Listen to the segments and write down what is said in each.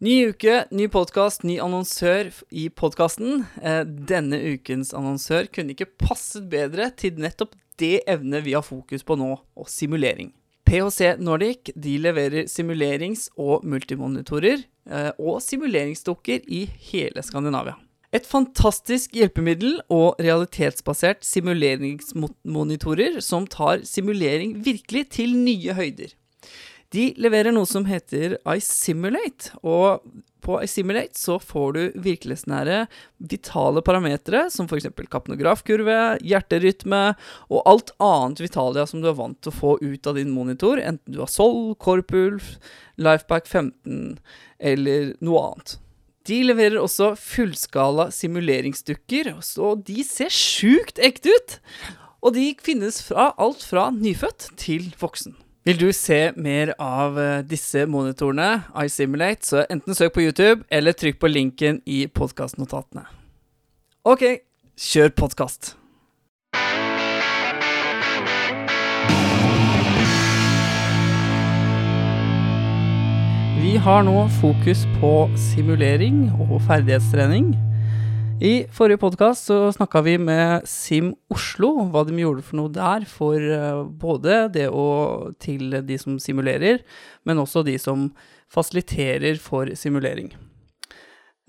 Ny uke, ny podkast, ny annonsør i podkasten. Eh, denne ukens annonsør kunne ikke passet bedre til nettopp det evnet vi har fokus på nå, og simulering. PHC Nordic de leverer simulerings- og multimonitorer eh, og simuleringsdukker i hele Skandinavia. Et fantastisk hjelpemiddel og realitetsbasert simuleringsmonitorer som tar simulering virkelig til nye høyder. De leverer noe som heter iSimulate, og på iSimulate så får du virkelighetsnære vitale parametere, som f.eks. kapnografkurve, hjerterytme og alt annet Vitalia som du er vant til å få ut av din monitor, enten du har Sol, Corpulf, Lifeback 15 eller noe annet. De leverer også fullskala simuleringsdukker, så de ser sjukt ekte ut! Og de finnes fra alt fra nyfødt til voksen. Vil du se mer av eh, disse monitorene, iSimulate, så enten søk på YouTube eller trykk på linken i podkastnotatene. Ok, kjør podkast. Vi har nå fokus på simulering og ferdighetstrening. I forrige podkast så snakka vi med Sim Oslo, hva de gjorde for noe der for uh, både det å til de som simulerer, men også de som fasiliterer for simulering.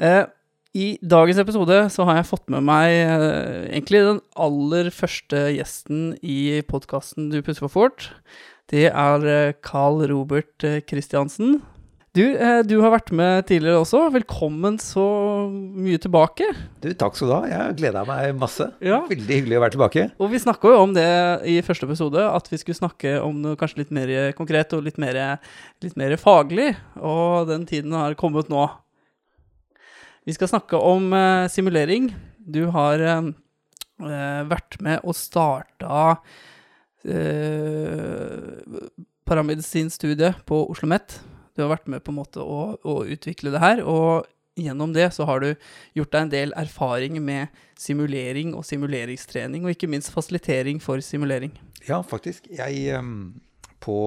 Uh, I dagens episode så har jeg fått med meg uh, egentlig den aller første gjesten i podkasten Du puster for fort. Det er Carl Robert Christiansen. Du, eh, du, har vært med tidligere også. Velkommen så mye tilbake. Du, Takk skal du ha. Jeg gleda meg masse. Ja. Veldig hyggelig å være tilbake. Og vi snakka jo om det i første episode, at vi skulle snakke om noe kanskje litt mer konkret og litt mer, litt mer faglig. Og den tiden har kommet nå. Vi skal snakke om uh, simulering. Du har uh, vært med og starta uh, paramedisinstudiet på Oslo OsloMet du har vært med på en måte å, å utvikle det her, og gjennom det så har du gjort deg en del erfaring med simulering og simuleringstrening, og ikke minst fasilitering for simulering. Ja, faktisk. Jeg um, På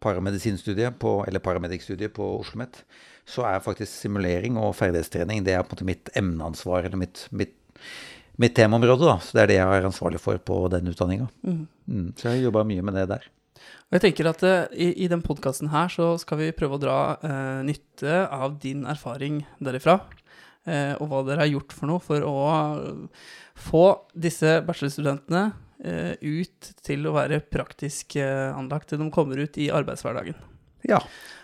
paramedisinstudiet, på, eller paramedikkstudiet på Oslo OsloMet, så er faktisk simulering og ferdighetstrening det er på en måte mitt emneansvar, eller mitt, mitt, mitt temaområde. da, Så det er det jeg er ansvarlig for på den utdanninga. Mm. Mm, så jeg har jobba mye med det der. Og jeg tenker at uh, i, i den podkasten her så skal vi prøve å dra uh, nytte av din erfaring derifra. Uh, og hva dere har gjort for noe for å få disse bachelorstudentene ut til å være praktisk anlagt til de kommer ut i arbeidshverdagen. Ja.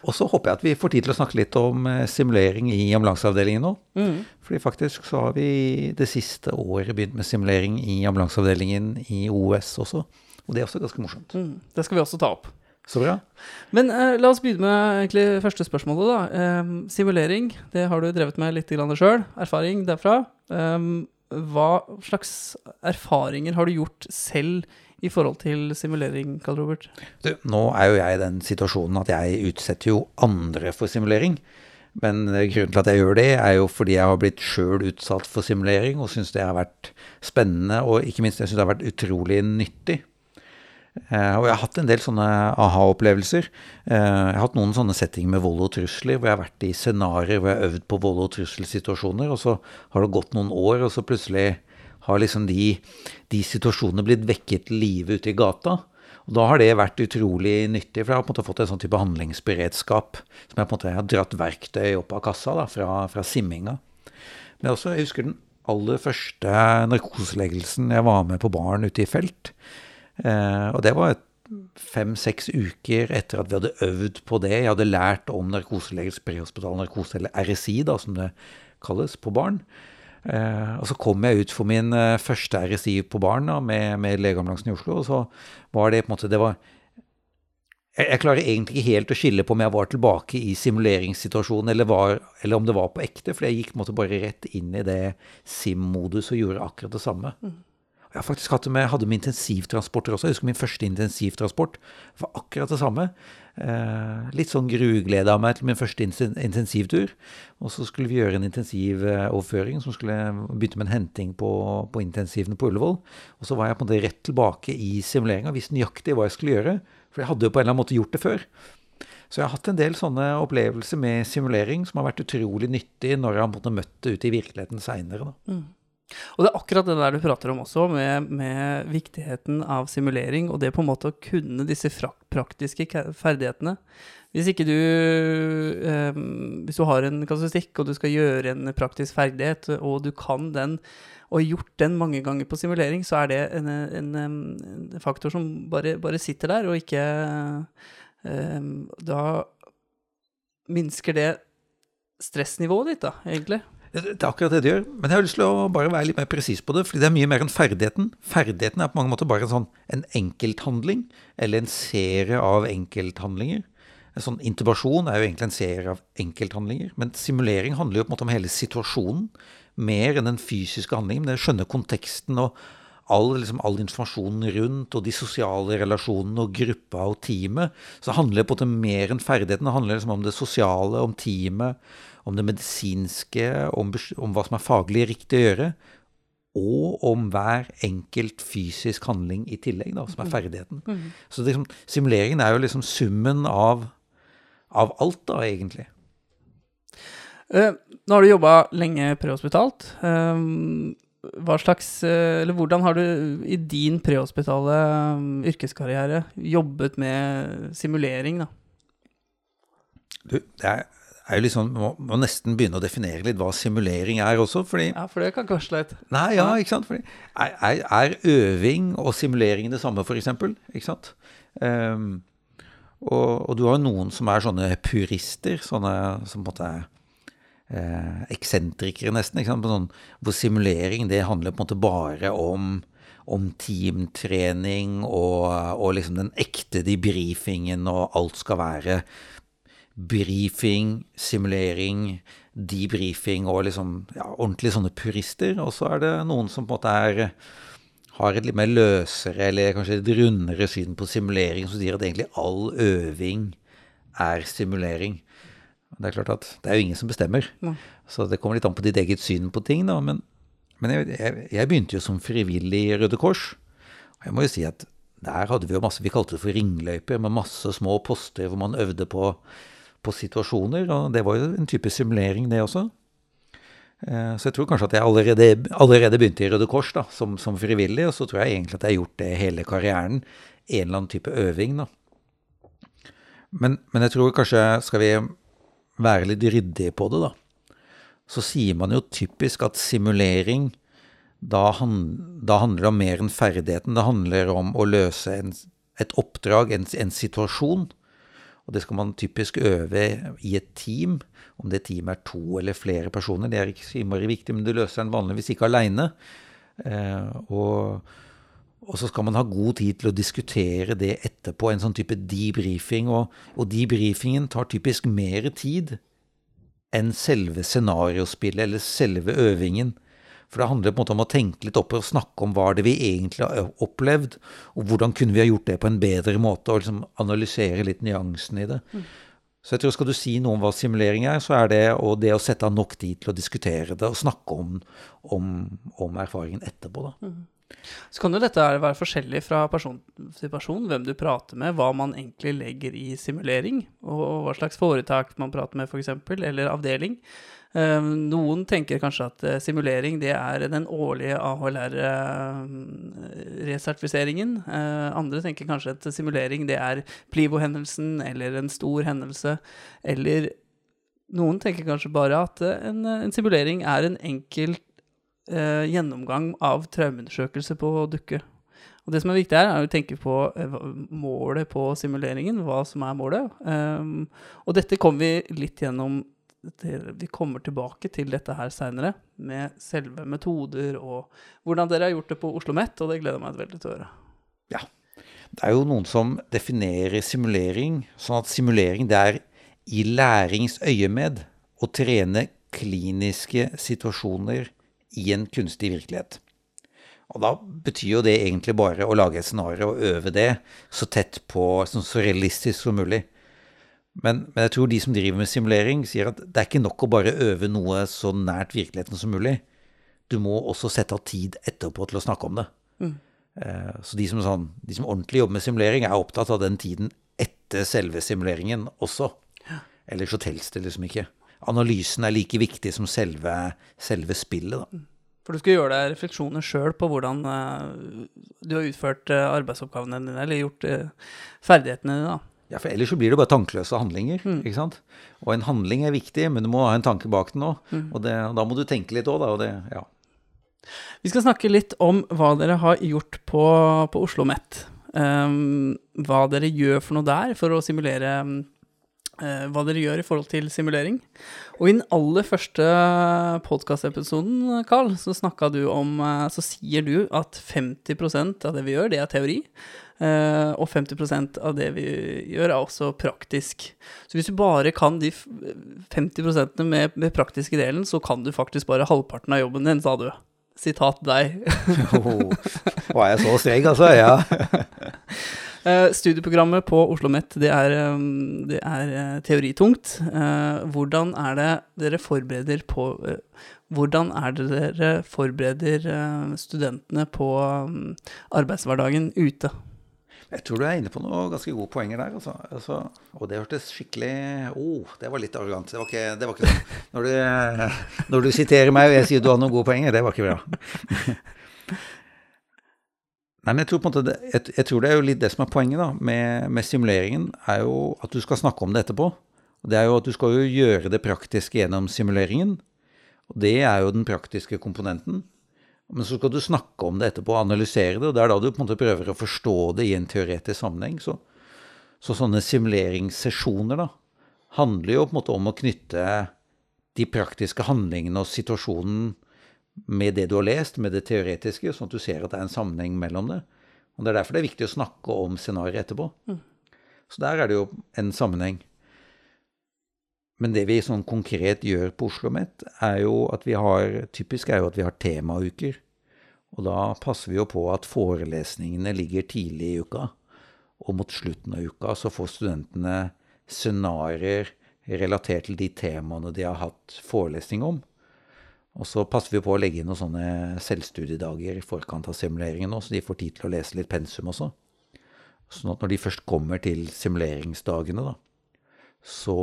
Og så håper jeg at vi får tid til å snakke litt om simulering i ambulanseavdelingen nå. Mm. Fordi faktisk så har vi det siste året begynt med simulering i ambulanseavdelingen i OS også. Og det er også ganske morsomt. Mm, det skal vi også ta opp. Så bra. Men eh, la oss begynne med egentlig første spørsmålet. da. Eh, simulering, det har du drevet med litt sjøl. Erfaring derfra. Eh, hva slags erfaringer har du gjort selv i forhold til simulering, Karl Robert? Du, nå er jo jeg i den situasjonen at jeg utsetter jo andre for simulering. Men grunnen til at jeg gjør det, er jo fordi jeg har blitt sjøl utsatt for simulering og syns det har vært spennende, og ikke minst jeg syns det har vært utrolig nyttig. Uh, og jeg har hatt en del sånne aha-opplevelser. Uh, jeg har hatt noen sånne settinger med vold og trusler, hvor jeg har vært i scenarioer hvor jeg har øvd på vold og trusselsituasjoner, og så har det gått noen år, og så plutselig har liksom de, de situasjonene blitt vekket til live ute i gata. Og da har det vært utrolig nyttig, for jeg har på en måte fått en sånn type handlingsberedskap som jeg på en måte har dratt verktøy opp av kassa da, fra, fra simminga. Men også, jeg husker den aller første narkoseleggelsen jeg var med på barn ute i felt. Eh, og det var fem-seks uker etter at vi hadde øvd på det. Jeg hadde lært om narkoselegelse, prehospital narkose, eller RSI, da, som det kalles, på barn. Eh, og så kom jeg ut for min eh, første RSI på barn da, med, med legeambulansen i Oslo. Og så var det på en måte det var, jeg, jeg, klarer egentlig ikke helt å skille på om jeg var tilbake i simuleringssituasjonen eller, var, eller om det var på ekte, for jeg gikk på en måte bare rett inn i det SIM-modus og gjorde akkurat det samme. Mm. Jeg har faktisk hatt det med, hadde med intensivtransporter også. Jeg husker min første intensivtransport var akkurat det samme. Eh, litt sånn gruglede av meg til min første intensivtur. Og så skulle vi gjøre en intensivoverføring som skulle begynne med en henting på, på intensivene på Ullevål. Og så var jeg på en måte rett tilbake i simuleringa, visste nøyaktig hva jeg skulle gjøre. For jeg hadde jo på en eller annen måte gjort det før. Så jeg har hatt en del sånne opplevelser med simulering som har vært utrolig nyttig når jeg har møtt det ute i virkeligheten seinere. Mm. Og det er akkurat det der du prater om også, med, med, viktigheten av simulering, og det på en måte å kunne disse praktiske ferdighetene. Hvis ikke du eh, Hvis du har en kasustikk og du skal gjøre en praktisk ferdighet, og du kan den, og gjort den mange ganger på simulering, så er det en, en, en faktor som bare, bare, sitter der, og ikke eh, Da minsker det stressnivået ditt, da, egentlig. Det er akkurat det det gjør. Men jeg har lyst til å bare være litt mer presis på det. fordi det er mye mer enn ferdigheten. Ferdigheten er på mange måter bare en sånn en enkelthandling, eller en serie av enkelthandlinger. En sånn intubasjon er jo egentlig en serie av enkelthandlinger. Men simulering handler jo på en måte om hele situasjonen. Mer enn den fysiske handlingen. Men det skjønner konteksten og all, liksom, all informasjonen rundt, og de sosiale relasjonene og gruppa og teamet. Så handler det på en måte mer enn ferdigheten. Det handler liksom om det sosiale, om teamet om det medisinske, om, om, hva som er faglig riktig å gjøre, og om hver enkelt fysisk handling i tillegg, da, som er mm. ferdigheten. Mm. Så liksom, simuleringen er jo liksom summen av, av alt, da, egentlig. Uh, nå har du jobba lenge prehospitalt. Uh, hva slags, uh, eller hvordan har du i din prehospitale yrkeskarriere jobbet med simulering, da? Du, det er er jo liksom, må, må nesten begynne å definere litt hva simulering er også. fordi... Ja, for det kan kanskje litt. Nei, ja, ikke sant. Fordi, er, er, øving og simulering det samme, f.eks.? Ikke sant? Um, og, og, du har jo noen som er sånne purister, sånne som på en måte er eh, eksentrikere, nesten. Sånn, hvor simulering det handler på en måte bare om om teamtrening og, og liksom den ekte debrifingen, og alt skal være brifing, simulering, debrifing og liksom ja, ordentlig sånne purister. Og så er det noen som på en måte er har et litt mer løsere eller kanskje et rundere syn på simulering, som sier at egentlig all øving er simulering. Det er klart at det er jo ingen som bestemmer, ja. så det kommer litt an på ditt eget syn på ting. da, Men, men jeg, jeg, jeg, begynte jo som frivillig i Røde Kors. Og jeg må jo si at der hadde vi jo masse Vi kalte det for ringløyper, med masse små poster hvor man øvde på på situasjoner. Og det var jo en type simulering, det også. Eh, så jeg tror kanskje at jeg allerede, allerede begynte i Røde Kors da, som, som, frivillig, og så tror jeg egentlig at jeg har gjort det hele karrieren. En eller annen type øving, da. Men, men jeg tror kanskje skal vi være litt ryddige på det, da. Så sier man jo typisk at simulering da, han, da handler det om mer enn ferdigheten. Det handler om å løse en, et oppdrag, en, en situasjon. Og det skal man typisk øve i et team. Om det teamet er to eller flere personer, det er ikke så innmari viktig, men du løser den vanligvis ikke aleine. Eh, og, og, så skal man ha god tid til å diskutere det etterpå, en sånn type debrifing. Og, og debrifingen tar typisk mer tid enn selve scenariospillet eller selve øvingen. For det handler på en måte om å tenke litt opp og snakke om hva det vi egentlig har opplevd, og hvordan kunne vi ha gjort det på en bedre måte, og liksom analysere litt nyansen i det. Mm. Så jeg tror skal du si noe om hva simulering er, så er det og det å sette av nok tid til å diskutere det og snakke om, om, om erfaringen etterpå. da. Mm. Så kan jo dette være forskjellig fra person til person, hvem du prater med, hva man egentlig legger i simulering, og hva slags foretak man prater med, f.eks., eller avdeling. Ehm, noen tenker kanskje at eh, simulering det er den årlige AHLR-resertifiseringen. Eh, eh, andre tenker kanskje at simulering det er Plivo-hendelsen eller en stor hendelse. Eller noen tenker kanskje bare at en, en simulering er en enkel eh, gjennomgang av traumeundersøkelse på dukke. Og det som er viktig her, er å tenke på målet på simuleringen, hva som er målet. Um, og dette kom vi litt gjennom vi kommer tilbake til dette her seinere, med selve metoder og hvordan dere har gjort det på Oslo OsloMet, og det gleder jeg meg veldig til å høre. Ja. Det er jo noen som definerer simulering sånn at simulering det er i læringsøyemed å trene kliniske situasjoner i en kunstig virkelighet. Og da betyr jo det egentlig bare å lage et scenario og øve det så tett på, så realistisk som mulig. Men, men, jeg tror de som driver med simulering, sier at det er ikke nok å bare øve noe så nært virkeligheten som mulig. Du må også sette av tid etterpå til å snakke om det. Mm. Eh, så de som, sånn, de som, ordentlig jobber med simulering, er opptatt av den tiden etter selve simuleringen også. Ellers så telles det liksom ikke. Analysen er like viktig som selve, selve spillet, da. For du skal gjøre deg refleksjoner sjøl på hvordan uh, du har utført uh, arbeidsoppgavene dine, eller gjort ferdighetene dine, da. Ja, for ellers så blir det bare tankeløse handlinger. Mm. ikke sant? Og en handling er viktig, men du må ha en tanke bak den òg. Mm. Og, og, da må du tenke litt òg, da. Og det, ja. Vi skal snakke litt om hva dere har gjort på, på Oslo OsloMet. Um, hva dere gjør for noe der for å simulere um, Hva dere gjør i forhold til simulering. Og i den aller første podkastepisoden, Carl, så snakka du om uh, Så sier du at 50% av det vi gjør, det er teori. Uh, og 50% av det vi gjør, er også praktisk. Så hvis du bare kan de 50 med, med praktiske delen, så kan du faktisk bare halvparten av jobben din, sa du. Sitat deg. oh, var jeg så streng, altså? Ja. uh, studieprogrammet på Oslo OsloMet det er, um, det er uh, teoritungt. Uh, hvordan er det dere forbereder på Hvordan er det dere forbereder studentene på um, arbeidshverdagen ute? Jeg tror du er inne på noen ganske gode poenger der. Altså. Altså, og det hørtes skikkelig oh, det var litt arrogant. Det var ikke, det var ikke sånn. Når du, når du, siterer meg og jeg sier du har noen gode poenger, det var ikke bra. Nei, men jeg tror, på en måte det, jeg, jeg tror det er jo litt det som er poenget da, med, med, simuleringen, er jo at du skal snakke om det etterpå. Det er jo at du skal jo gjøre det praktiske gjennom simuleringen. Og det er jo den praktiske komponenten. Men så skal du snakke om det etterpå, analysere det, og det er da du på en måte prøver å forstå det i en teoretisk sammenheng. Så, så sånne simuleringssesjoner da, handler jo på en måte om å knytte de praktiske handlingene og situasjonen med det du har lest, med det teoretiske, sånn at du ser at det er en sammenheng mellom det. Og Det er derfor det er viktig å snakke om scenarioet etterpå. Mm. Så der er det jo en sammenheng. Men det vi sånn konkret gjør på Oslo OsloMet, er jo at vi har Typisk er jo at vi har temauker. Og da passer vi jo på at forelesningene ligger tidlig i uka. Og mot slutten av uka så får studentene scenarioer relatert til de temaene de har hatt forelesning om. Og så passer vi på å legge inn noen sånne selvstudiedager i forkant av simuleringen òg, så de får tid til å lese litt pensum også. Sånn at når de først kommer til simuleringsdagene, da, så,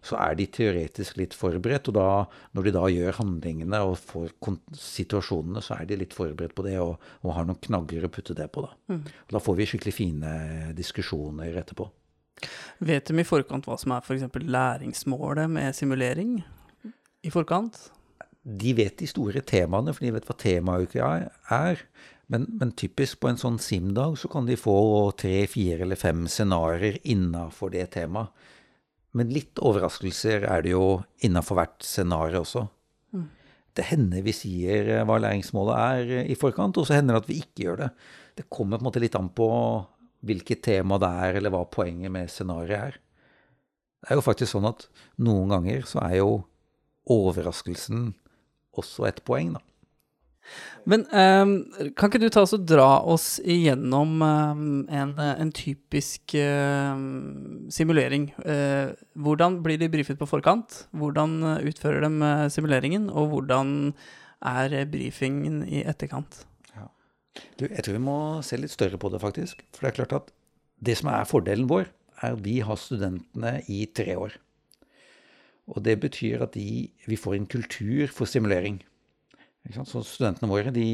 så, er de teoretisk litt forberedt. Og da, når de da gjør handlingene og får situasjonene, så er de litt forberedt på det og, og har noen knagger å putte det på. Da. Mm. Og da får vi skikkelig fine diskusjoner etterpå. Vet de i forkant hva som er f.eks. læringsmålet med simulering? I forkant? De vet de store temaene, for de vet hva temauka er. Men, men, typisk på en sånn SIM-dag så kan de få tre, fire eller fem scenarioer innafor det temaet. Men litt overraskelser er det jo innafor hvert scenario også. Mm. Det hender vi sier eh, hva læringsmålet er eh, i forkant, og så hender det at vi ikke gjør det. Det kommer på en måte litt an på hvilket tema det er, eller hva poenget med scenarioet er. Det er jo faktisk sånn at noen ganger så er jo overraskelsen også et poeng, da. Men um, kan ikke du ta oss og dra oss igjennom um, en, en, typisk uh, simulering? Uh, hvordan blir de brifet på forkant? Hvordan utfører de uh, simuleringen? Og hvordan er brifingen i etterkant? Ja. Du, jeg tror vi må se litt større på det, faktisk. For det er klart at det som er fordelen vår, er at vi har studentene i tre år. Og det betyr at de, vi får en kultur for simulering. Så studentene våre de,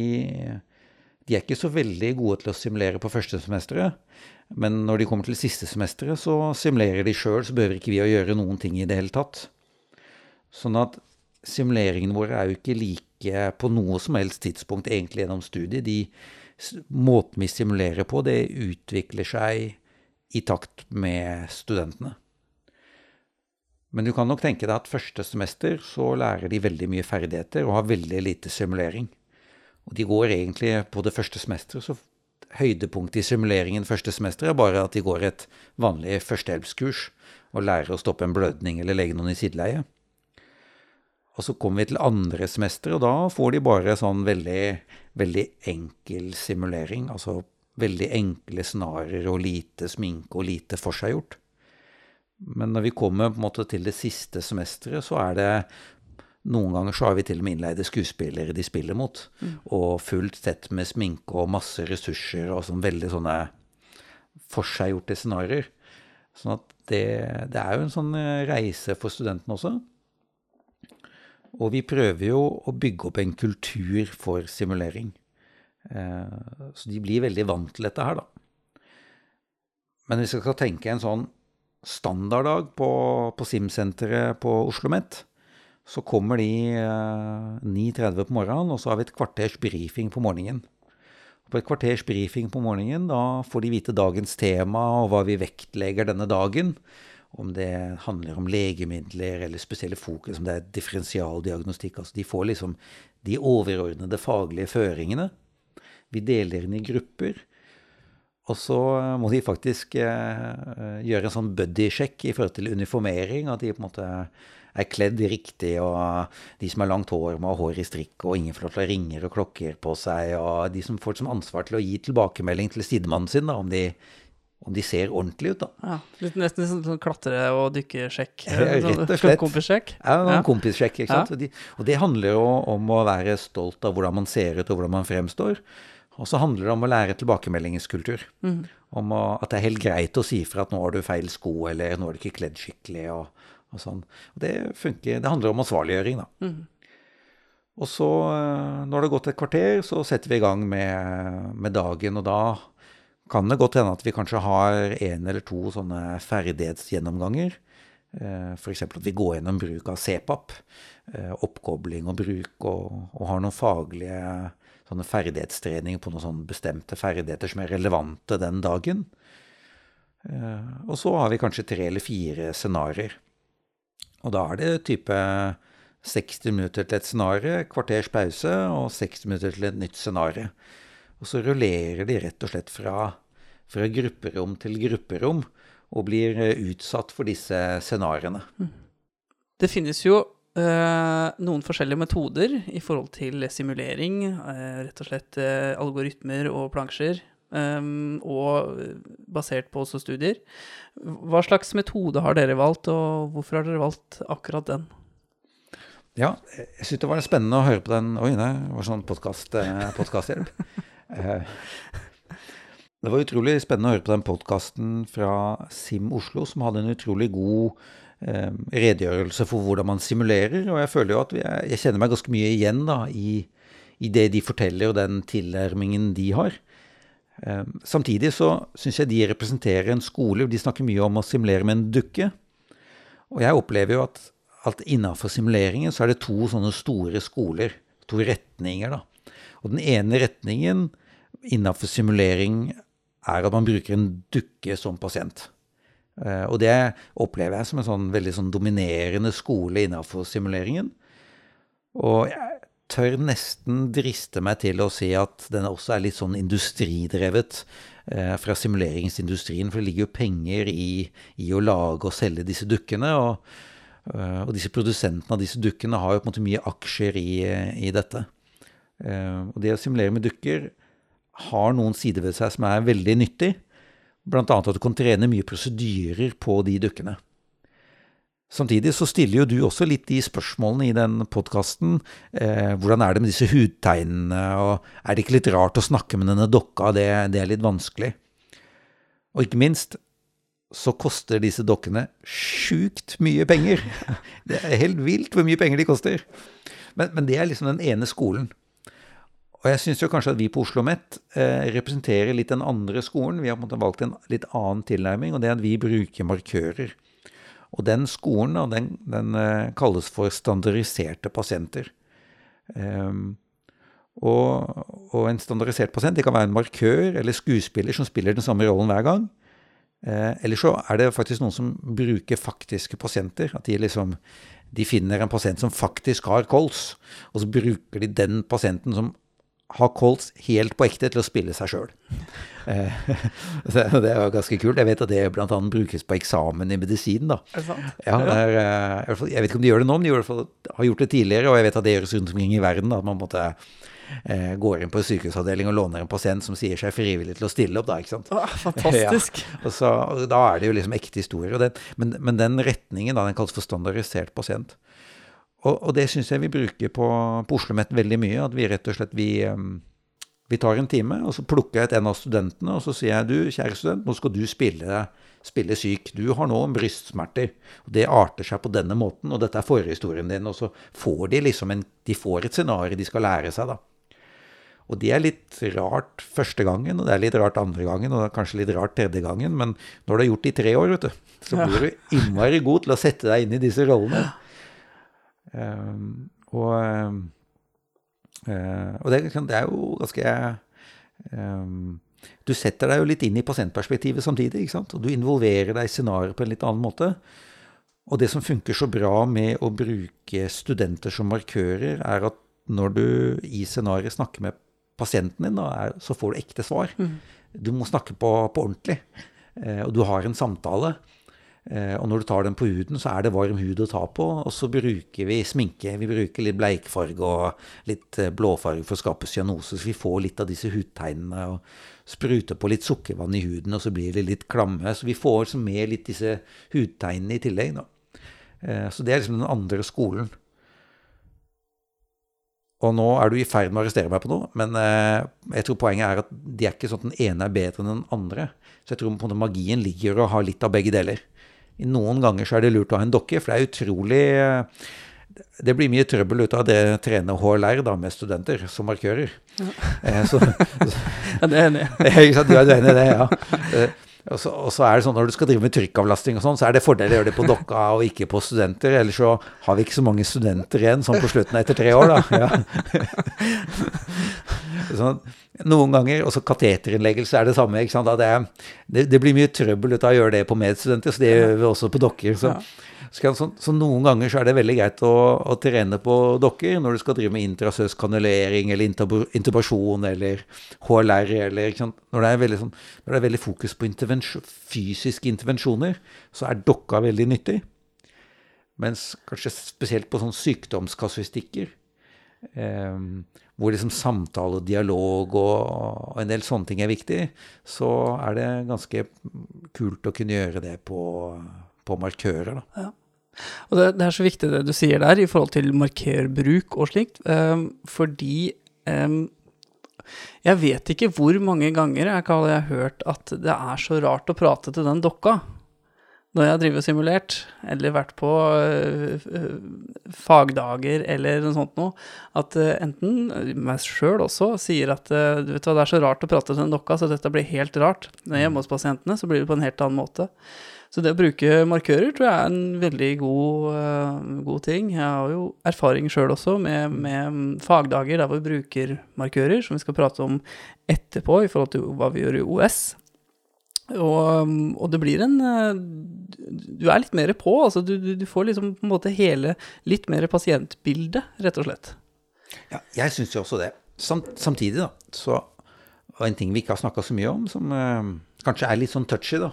de, er ikke så veldig gode til å simulere på første semesteret. Men når de kommer til siste semesteret, så simulerer de sjøl, så behøver ikke vi å gjøre noen ting i det hele tatt. Sånn at simuleringene våre er jo ikke like på noe som helst tidspunkt egentlig gjennom studiet. De Måten vi simulerer på, det utvikler seg i takt med studentene. Men du kan nok tenke deg at første semester så lærer de veldig mye ferdigheter og har veldig lite simulering. Og de går egentlig på det første semesteret, så høydepunktet i simuleringen første semester er bare at de går et vanlig førstehjelpskurs og lærer å stoppe en blødning eller legge noen i sideleie. Og så kommer vi til andre semester, og da får de bare sånn veldig, veldig enkel simulering. Altså veldig enkle scenarioer og lite sminke og lite forseggjort. Men når vi kommer på en måte til det siste semesteret, så er det noen ganger så har vi til og med innleide skuespillere de spiller mot. Mm. Og fullt sett med sminke og masse ressurser og sånn veldig sånne forseggjorte scenarioer. Sånn at det, det er jo en sånn eh, reise for studentene også. Og vi prøver jo å bygge opp en kultur for simulering. Eh, så de blir veldig vant til dette her, da. Men hvis jeg skal tenke en sånn standarddag på, på SIM-senteret på Oslo OsloMet, så kommer de eh, 9.30 på morgenen, og så har vi et kvarters brifing på morgenen. På et kvarters brifing på morgenen, da får de vite dagens tema og hva vi vektlegger denne dagen. Om det handler om legemidler eller spesielle fokus, om det er differensialdiagnostikk. Altså de får liksom de overordnede faglige føringene. Vi deler inn i grupper. Og så må de faktisk eh, gjøre en sånn buddy-sjekk i forhold til uniformering. At de på en måte er kledd riktig, og de som har langt hår, må ha hår i strikk, og ingen får lov til å ha ringer og klokker på seg. Og de som får som ansvar til å gi tilbakemelding til sidemannen sin da, om de, om de ser ordentlig ut, da. Ja, litt Nesten sånn, sånn klatre- og dykkesjekk. Rett og slett. Kompissjekk. Ja, en Ja. kompissjekk. ikke sant? Ja. Og, de, og det handler jo om å være stolt av hvordan man ser ut, og hvordan man fremstår. Og så handler det om å lære tilbakemeldingskultur. Om å, at det er helt greit å si fra at nå har du feil sko, eller nå er du ikke kledd skikkelig. og, og sånn. Og det funker. Det handler om ansvarliggjøring, da. Og så, eh, når det har gått et kvarter, så setter vi i gang med, med dagen. Og da kan det godt hende at vi kanskje har en eller to sånne ferdighetsgjennomganger. F.eks. at vi går gjennom bruk av CPAP. eh, Oppkobling og bruk, og, og har noen faglige sånne ferdighetstrening på noen sånne bestemte ferdigheter som er relevante den dagen. Eh, Og så har vi kanskje tre eller fire scenarioer. Og da er det type 60 minutter til et scenario, kvarters pause og 60 minutter til et nytt scenario. Og så rullerer de rett og slett fra, fra grupperom til grupperom og blir utsatt for disse scenarioene. Det finnes jo noen forskjellige metoder i forhold til simulering. eh, rett og slett eh, algoritmer og plansjer. eh, og basert på også studier. Hva slags metode har dere valgt, og hvorfor har dere valgt akkurat den? Ja, jeg syntes det var spennende å høre på den Oi, det var sånn eh. Eh, det var utrolig spennende å høre på den podkasten fra Sim Oslo, som hadde en utrolig god eh, redegjørelse for hvordan man simulerer. Og jeg føler jo at er, jeg kjenner meg ganske mye igjen da, i, i det de forteller, og den tilnærmingen de har. Eh, samtidig så syns jeg de representerer en skole. De snakker mye om å simulere med en dukke. Og jeg opplever jo at, at innafor simuleringen så er det to sånne store skoler. To retninger, da. Og den ene retningen innafor simulering er at man bruker en dukke som pasient. Eh, Og det opplever jeg som en sånn veldig sånn dominerende skole innafor simuleringen. Og jeg tør nesten driste meg til å si at den også er litt sånn industridrevet eh, fra simuleringsindustrien. For det ligger jo penger i, i å lage og selge disse dukkene. Og, eh, og disse produsentene av disse dukkene har jo på en måte mye aksjer i, i dette. Eh, og det å simulere med dukker har noen sider ved seg som er veldig nyttig. Annet at du kan trene mye prosedyrer på de dukkene. Samtidig så stiller jo du også litt de spørsmålene i den podkasten. Eh, hvordan er det med disse hudtegnene, og er det ikke litt rart å snakke med denne dokka? Det, det er litt vanskelig. Og ikke minst så koster disse dokkene sjukt mye penger. Det er helt vilt hvor mye penger de koster. Men, men det er liksom den ene skolen. Og jeg syns kanskje at vi på Oslo OsloMet eh, representerer litt den andre skolen. Vi har på en måte valgt en litt annen tilnærming, og det er at vi bruker markører. Og den skolen da, den, den eh, kalles for standardiserte pasienter. Um, og, og en standardisert pasient det kan være en markør eller skuespiller som spiller den samme rollen hver gang. Eh, eller så er det faktisk noen som bruker faktiske pasienter. At de liksom de finner en pasient som faktisk har kols, og så bruker de den pasienten som har Colts helt på ekte til å spille seg sjøl. Eh, det er jo ganske kult. Jeg vet at det bl.a. brukes på eksamen i medisin. da. Er det sant? Ja, det er, eh, Jeg vet ikke om de gjør det nå, men de har gjort det tidligere. Og jeg vet at det gjøres rundt omkring i verden. Da, at man måtte eh, går inn på en sykehusavdeling og låner en pasient som sier seg frivillig til å stille opp. da, ikke sant? Fantastisk. Ja, og så, og da er det jo liksom ekte historier. Den, men, men den retningen da, den kalles for standardisert pasient. Og, og det syns jeg vi bruker på, på Oslo OsloMet veldig mye. At vi rett og slett vi, Vi tar en time, og så plukker jeg ut en av studentene, og så sier jeg du, kjære student, nå skal du spille, spille syk. Du har nå brystsmerter. Og det arter seg på denne måten, og dette er forhistorien din. Og så får de liksom en De får et scenario de skal lære seg, da. Og det er litt rart første gangen, og det er litt rart andre gangen, og det er kanskje litt rart tredje gangen, men når du har gjort det i tre år, vet du, så blir du innmari god til å sette deg inn i disse rollene. Um, og, uh, og det, det, er jo ganske um, Du setter deg jo litt inn i pasientperspektivet samtidig, ikke sant? og du involverer deg i scenarioet på en litt annen måte. Og det som funker så bra med å bruke studenter som markører, er at når du i scenarioet snakker med pasienten din, da, er, så får du ekte svar. Mm. Du må snakke på, på ordentlig. Eh, og du har en samtale. Eh, og når du tar den på huden, så er det varm hud å ta på. Og så bruker vi sminke. Vi bruker litt bleikfarge og litt eh, blåfarge for å skape cyanose, så vi får litt av disse hudtegnene. og Spruter på litt sukkervann i huden, og så blir det litt klamme. Så vi får med litt disse hudtegnene i tillegg. da. Eh, så det er liksom den andre skolen. Og nå er du i ferd med å arrestere meg på noe, men jeg tror poenget er at de er ikke sånn at den ene er bedre enn den andre. Så jeg tror på en måte magien ligger i å ha litt av begge deler. I noen ganger så er det lurt å ha en dokke, for det er utrolig eh, det blir mye trøbbel ut av det å trene HLR da, med studenter som markører. Ja. Eh, så, så, ja, det er enig. Du er enig i det, ja. Eh, og så, og så, er det sånn Når du skal drive med trykkavlasting, og sånn, så er det fordel å gjøre det på dokka og ikke på studenter. Ellers så har vi ikke så mange studenter igjen sånn på slutten etter tre år, da. Ja. sånn, noen ganger, også kateterinnleggelse er det samme. ikke sant? Det, er, det, det, blir mye trøbbel ut av å gjøre det på medstudenter, så det gjør vi også på dokker. Så, så, så, noen ganger så er det veldig greit å, å trene på dokker når du skal drive med intrasøs kanulering eller intubasjon eller HLR eller når det, veldig, sånn, når, det er veldig, fokus på intervensjon, fysiske intervensjoner, så er dokka veldig nyttig. Mens kanskje spesielt på sånn sykdomskasuistikker, eh, hvor liksom samtale og dialog og, og, en del sånne ting er viktig, så er det ganske kult å kunne gjøre det på, på markører. Ja. Og det, det, er så viktig det du sier der i forhold til markerbruk og slikt, um, fordi um, jeg vet ikke hvor mange ganger jeg har hørt at det er så rart å prate til den dokka når jeg har drevet simulert, eller vært på uh, fagdager eller noe sånt noe, at uh, enten meg sjøl også sier at uh, vet hva, det er så rart å prate til den dokka, så dette blir helt rart. Når jeg er hjemme hos pasientene, så blir det på en helt annen måte. Så det å bruke markører tror jeg er en veldig god, god ting. Jeg har jo erfaring sjøl også med, med, fagdager der vi bruker markører, som vi skal prate om etterpå i forhold til hva vi gjør i OS. Og, og det blir en uh, Du er litt mer på. altså Du, du, du får liksom på en måte hele litt mer pasientbilde, rett og slett. Ja, jeg syns jo også det. Samt, samtidig, da, så og en ting vi ikke har snakka så mye om, som eh, kanskje er litt sånn touchy, da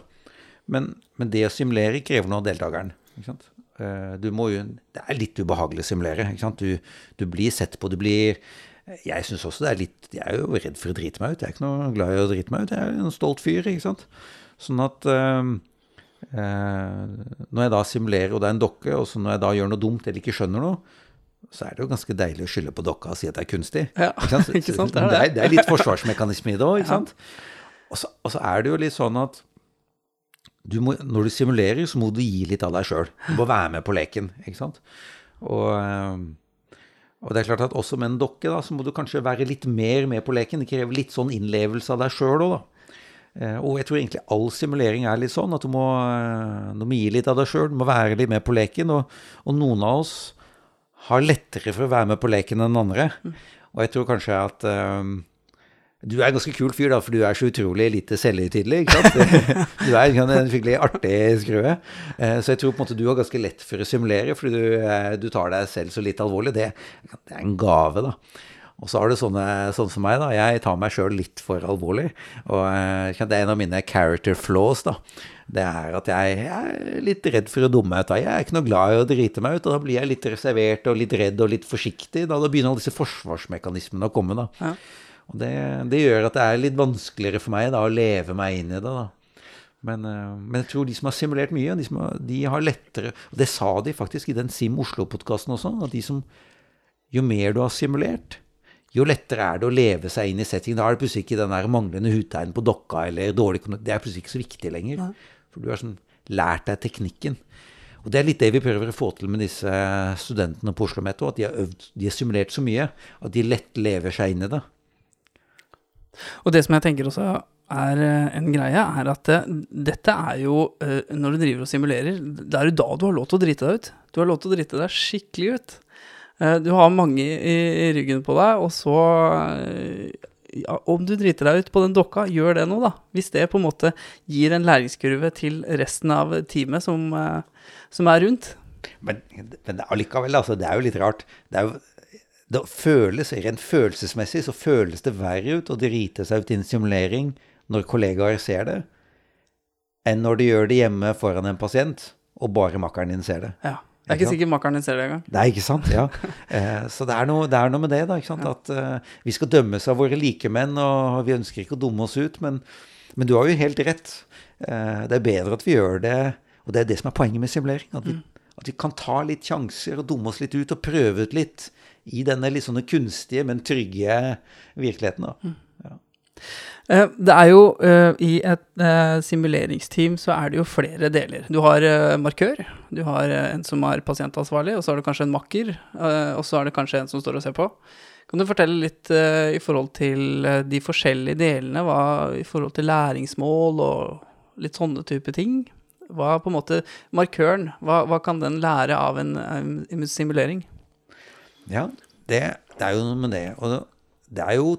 men, men, det å simulere krever noe av deltakeren. Eh, du må jo, det er litt ubehagelig å simulere. Du, du, blir sett på, du blir Jeg syns også det er litt Jeg er jo redd for å drite meg ut. Jeg er ikke noe glad i å drite meg ut. Jeg er en stolt fyr, ikke sant. Sånn at øh, Når jeg da simulerer, og det er en dokke, og så når jeg da gjør noe dumt eller ikke skjønner noe, så er det jo ganske deilig å skylde på dokka og si at det er kunstig. Ja, ikke sant? ikke sant? Det, er det. Det, er, litt forsvarsmekanisme i det òg, ikke sant. Og så, og så er det jo litt sånn at du må, når du simulerer, så må du gi litt av deg sjøl. Du må være med på leken. ikke sant? Og, eh, og, det er klart at også med en dokke da, så må du kanskje være litt mer med på leken. Det krever litt sånn innlevelse av deg sjøl òg, da. Eh, og jeg tror egentlig all simulering er litt sånn at du må, eh, du må gi litt av deg sjøl. Du må være litt med på leken. Og, og, noen av oss har lettere for å være med på leken enn andre. Mm. Og jeg tror kanskje at um, du er en ganske kul fyr, da, for du er så utrolig lite selvhøytidelig. ikke sant? Du er en skikkelig artig skrue. Eh, så jeg tror på en måte du har ganske lett for å simulere, fordi du, eh, du tar deg selv så litt alvorlig. Det, det er en gave, da. Og så har du sånne, sånn som meg, da. Jeg tar meg sjøl litt for alvorlig. Og eh, det er en av mine character flaws, da. Det er at jeg, jeg er litt redd for å dumme meg ut. Jeg er ikke noe glad i å drite meg ut, og da blir jeg litt reservert og litt redd og litt forsiktig. Da, da begynner alle disse forsvarsmekanismene å komme, da. Ja. Og det, det, gjør at det er litt vanskeligere for meg da, å leve meg inn i det. da. Men, eh, men, jeg tror de som har simulert mye, de, har, de har lettere Og det sa de faktisk i den Sim Oslo-podkasten også. at de som, Jo mer du har simulert, jo lettere er det å leve seg inn i settingen. Da er det plutselig ikke den der manglende hudtegn på dokka eller dårlig. Det er plutselig ikke så viktig lenger. For du har sånn lært deg teknikken. Og det er litt det vi prøver å få til med disse studentene på Oslo Met. At de har, øvd, de har simulert så mye at de lett lever seg inn i det. Og det som jeg tenker også er eh, en greie, er at dette er jo eh, Når du driver og simulerer, det er jo da du har lov til å drite deg ut. Du har lov til å drite deg skikkelig ut. Eh, du har mange i ryggen på deg, og så ja, Om du driter deg ut på den dokka, gjør det nå, da. Hvis det på en måte gir en læringskurve til resten av teamet som, som er rundt. Men, men allikevel, altså, det er jo litt rart. Det er jo det føles, Rent følelsesmessig så føles det verre ut å drite seg ut i en simulering når kollegaer ser det, enn når de gjør det hjemme foran en pasient, og bare makkeren din ser det. Ja. Det er ikke, ikke sikkert makkeren din ser det engang. Det er ikke sant, ja. Eh, så det er, noe, det er, noe, med det, da. ikke sant? Ja. At uh, vi skal dømmes av våre likemenn, og vi ønsker ikke å dumme oss ut. Men, men du har jo helt rett. Uh, det er bedre at vi gjør det, og det er det som er poenget med simulering. At vi, mm. at vi kan ta litt sjanser og dumme oss litt ut, og prøve ut litt i denne litt sånne kunstige, men trygge virkeligheten. da. Mm. Ja. Eh, det er jo uh, I et uh, simuleringsteam så er det jo flere deler. Du har markør, du har en som er pasientansvarlig, og så har du kanskje en makker, og så er det kanskje en som står og ser på. Kan du fortelle litt i forhold til de forskjellige delene, hva, i forhold til læringsmål og litt sånne type ting? Hva på en måte Markøren, hva, hva kan den lære av en, en simulering? Ja, det, det, er jo noe med det. Og det er jo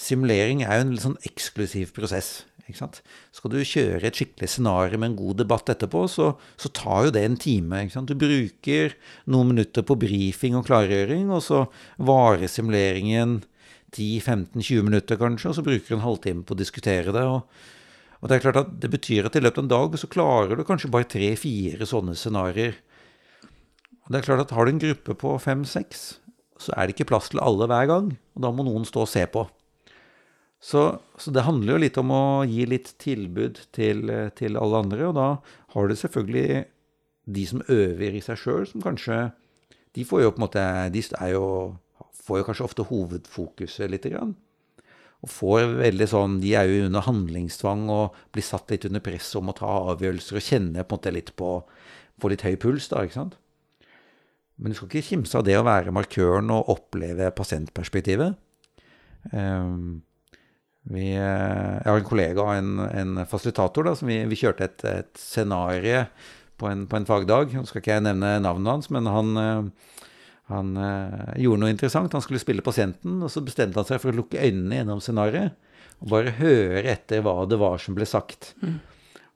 Simulering er jo en litt sånn eksklusiv prosess. ikke sant? Skal du kjøre et skikkelig scenario med en god debatt etterpå, så, så tar jo det en time. ikke sant? Du bruker noen minutter på brifing og klargjøring, og så varer simuleringen 10-15-20 minutter kanskje, og så bruker du en halvtime på å diskutere det. og og Det er klart at det betyr at i løpet av en dag så klarer du kanskje bare tre-fire sånne scenarioer. Og det er klart at Har du en gruppe på fem-seks, så er det ikke plass til alle hver gang. Og da må noen stå og se på. Så, så, det handler jo litt om å gi litt tilbud til, til alle andre. Og da har du selvfølgelig de som øver i seg sjøl, som kanskje De får jo på en måte De jo, får jo kanskje ofte hovedfokuset lite grann. Og får veldig sånn De er jo under handlingstvang og blir satt litt under press om å ta avgjørelser og kjenne på en måte litt på Få litt høy puls, da, ikke sant. Men du skal ikke kimse av det å være markøren og oppleve pasientperspektivet. Um, vi, eh, jeg har en kollega og en, en fasilitator som vi, vi kjørte et, et scenario på en, på en, fagdag. Nå skal ikke jeg nevne navnet hans, men han, eh, han uh, gjorde noe interessant. Han skulle spille pasienten, og så bestemte han seg for å lukke øynene gjennom scenarioet og bare høre etter hva det var som ble sagt. Mm.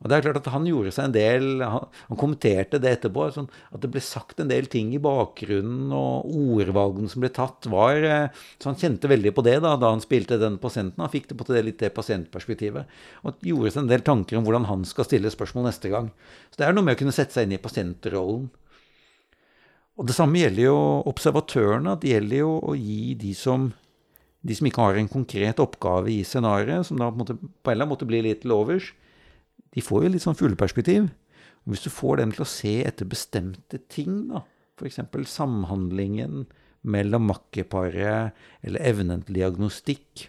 Og det er klart at Han gjorde seg en del, han, han kommenterte det etterpå. Sånn at det ble sagt en del ting i bakgrunnen, og ordvalgene som ble tatt, var eh, Så han kjente veldig på det da, da han spilte den pasienten. Han fikk det på det litt det pasientperspektivet. Og gjorde seg en del tanker om hvordan han skal stille spørsmål neste gang. Så det er noe med å kunne sette seg inn i pasientrollen. Og det samme gjelder jo observatørene. Det gjelder jo å gi de som de som ikke har en konkret oppgave i scenarioet, som da på, en eller annen måte blir litt til overs, de får jo litt sånn fugleperspektiv. Hvis du får dem til å se etter bestemte ting, da, f.eks. samhandlingen mellom makkeparet eller evnen til diagnostikk,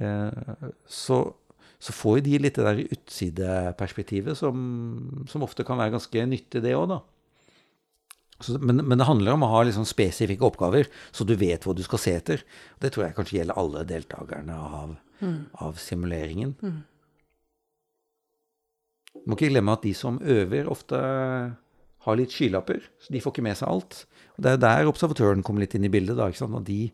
eh, så, så får jo de litt det der utsideperspektivet som, som ofte kan være ganske nyttig, det òg, da. Så, men, men, det handler om å ha liksom spesifikke oppgaver, så du vet hva du skal se etter. Det tror jeg kanskje gjelder alle deltakerne av, mm. av simuleringen. Mm. Må ikke glemme at de som øver, ofte har litt skylapper, så de får ikke med seg alt. Og Det er der observatøren kommer litt inn i bildet. da, ikke sant? de,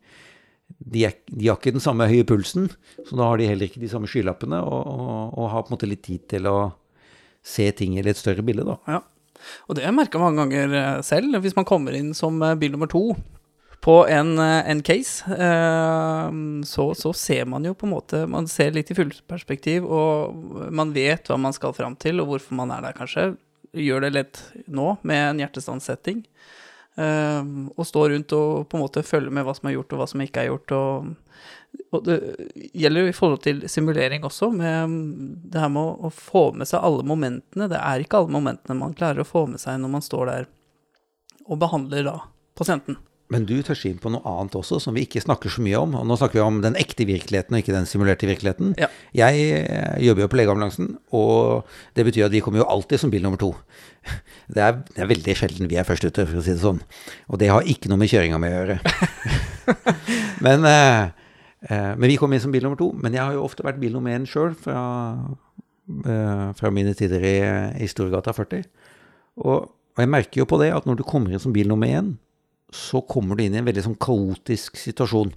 de, er, de, har ikke den samme høye pulsen, så da har de heller ikke de samme skylappene, og, og, og har på en måte litt tid til å se ting i litt større bilde. da. Ja. Og det har jeg merka mange ganger eh, selv. Hvis man kommer inn som eh, bil nummer to på en, eh, en case, eh, så, så, ser man jo på en måte Man ser litt i fullperspektiv, og man vet hva man skal fram til, og hvorfor man er der, kanskje. Gjør det lett nå med en hjertestanssetting. Eh, og stå rundt og på en måte følge med hva som er gjort, og hva som ikke er gjort. og og det gjelder jo i forhold til simulering også, med det her med å, få med seg alle momentene. Det er ikke alle momentene man klarer å få med seg når man står der og behandler da pasienten. Men du toucher inn på noe annet også, som vi ikke snakker så mye om. Og nå snakker vi om den ekte virkeligheten, og ikke den simulerte virkeligheten. Ja. Jeg eh, jobber jo på legeambulansen, og det betyr at vi kommer jo alltid som bil nummer to. Det er, det er veldig sjelden vi er først ute, for å si det sånn. Og det har ikke noe med kjøringa mi å gjøre. men, eh, eh, men vi kommer inn som bil nummer to. Men jeg har jo ofte vært bil nummer én sjøl, fra, fra mine tider i, i Storgata 40. Og, og jeg merker jo på det at når du kommer inn som bil nummer én, så kommer du inn i en veldig sånn kaotisk situasjon.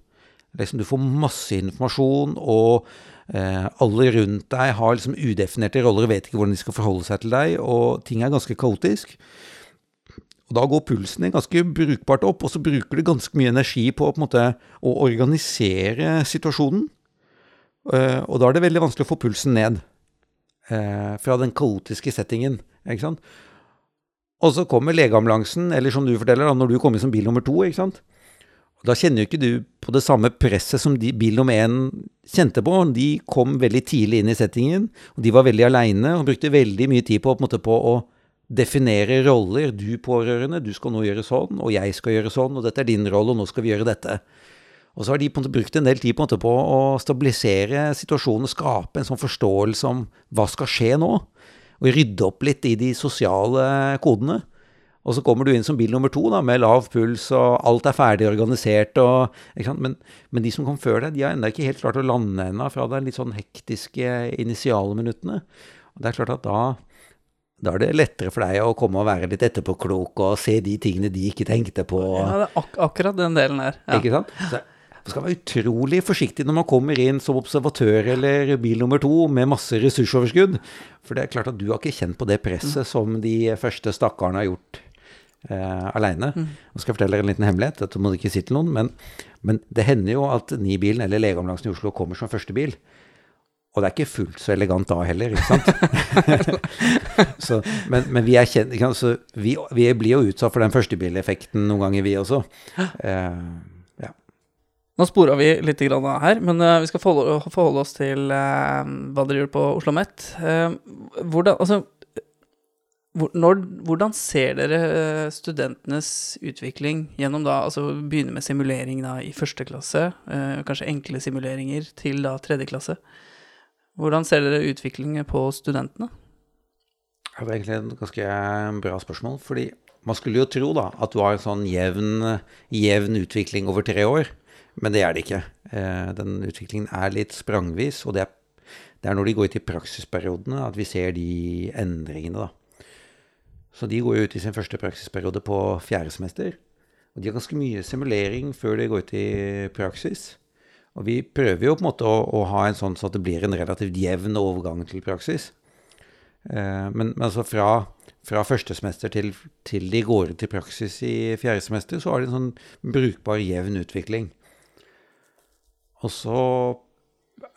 Liksom, du får masse informasjon, og eh, alle rundt deg har liksom udefinerte roller og vet ikke hvordan de skal forholde seg til deg, og ting er ganske kaotisk. Og Da går pulsen din ganske brukbart opp, og så bruker du ganske mye energi på, på måte, å organisere situasjonen. Eh, og da er det veldig vanskelig å få pulsen ned eh, fra den kaotiske settingen. ikke sant? Og så kommer legeambulansen, eller som du forteller, da, når du kommer som bil nummer to. ikke sant? Da kjenner jo ikke du på det samme presset som de, bil nummer én kjente på. De kom veldig tidlig inn i settingen, og de var veldig aleine og brukte veldig mye tid på, på, måte, på å definere roller. Du pårørende, du skal nå gjøre sånn, og jeg skal gjøre sånn, og dette er din rolle, og nå skal vi gjøre dette. Og så har de på en måte brukt en del tid på, en måte, på å stabilisere situasjonen og skape en sånn forståelse om hva skal skje nå og rydde opp litt i de sosiale kodene. Og så kommer du inn som bil nummer to da, med lav puls, og alt er ferdig organisert. Og, men, men, de som kom før deg, de har ennå ikke helt klart å lande ennå fra de litt sånn hektiske initialminuttene. Og det er klart at da, da er det lettere for deg å komme og være litt etterpåklok og se de tingene de ikke tenkte på. Ja, det er ak akkurat den delen der. Ja. Ikke sant? Så, man skal være utrolig forsiktig når man kommer inn som observatør eller bil nummer to med masse ressursoverskudd. For det er klart at du har ikke kjent på det presset mm. som de første stakkarene har gjort eh, aleine. Mm. Nå skal jeg fortelle dere en liten hemmelighet, dette må du ikke si til noen. Men, men det hender jo at Nibilen eller Legeambulansen i Oslo kommer som første bil. Og det er ikke fullt så elegant da heller, ikke sant? så, men, men, vi er kjent, så vi, vi, blir jo utsatt for den førstebileffekten noen ganger, vi også. Eh, nå spora vi litt her, men uh, vi skal forholde, oss til uh, hva dere gjør på Oslo OsloMet. Uh, hvordan, altså, når, hvordan ser dere studentenes utvikling gjennom da altså begynne med simulering da i første klasse, kanskje enkle simuleringer, til da tredje klasse? Hvordan ser dere utviklingen på studentene? Det er egentlig et ganske bra spørsmål. fordi man skulle jo tro da at du har en sånn jevn, jevn utvikling over tre år. Men det er det ikke. Eh, den utviklingen er litt sprangvis, og det er, det er når de går ut i praksisperiodene at vi ser de endringene, da. Så de går ut i sin første praksisperiode på fjerde semester. Og de har ganske mye simulering før de går ut i praksis. Og vi prøver jo på en måte å, å ha en sånn så at det blir en relativt jevn overgang til praksis. Eh, men, men, altså fra, fra første semester til, til, de går ut i praksis i fjerde semester, så har de en sånn brukbar jevn utvikling. Og så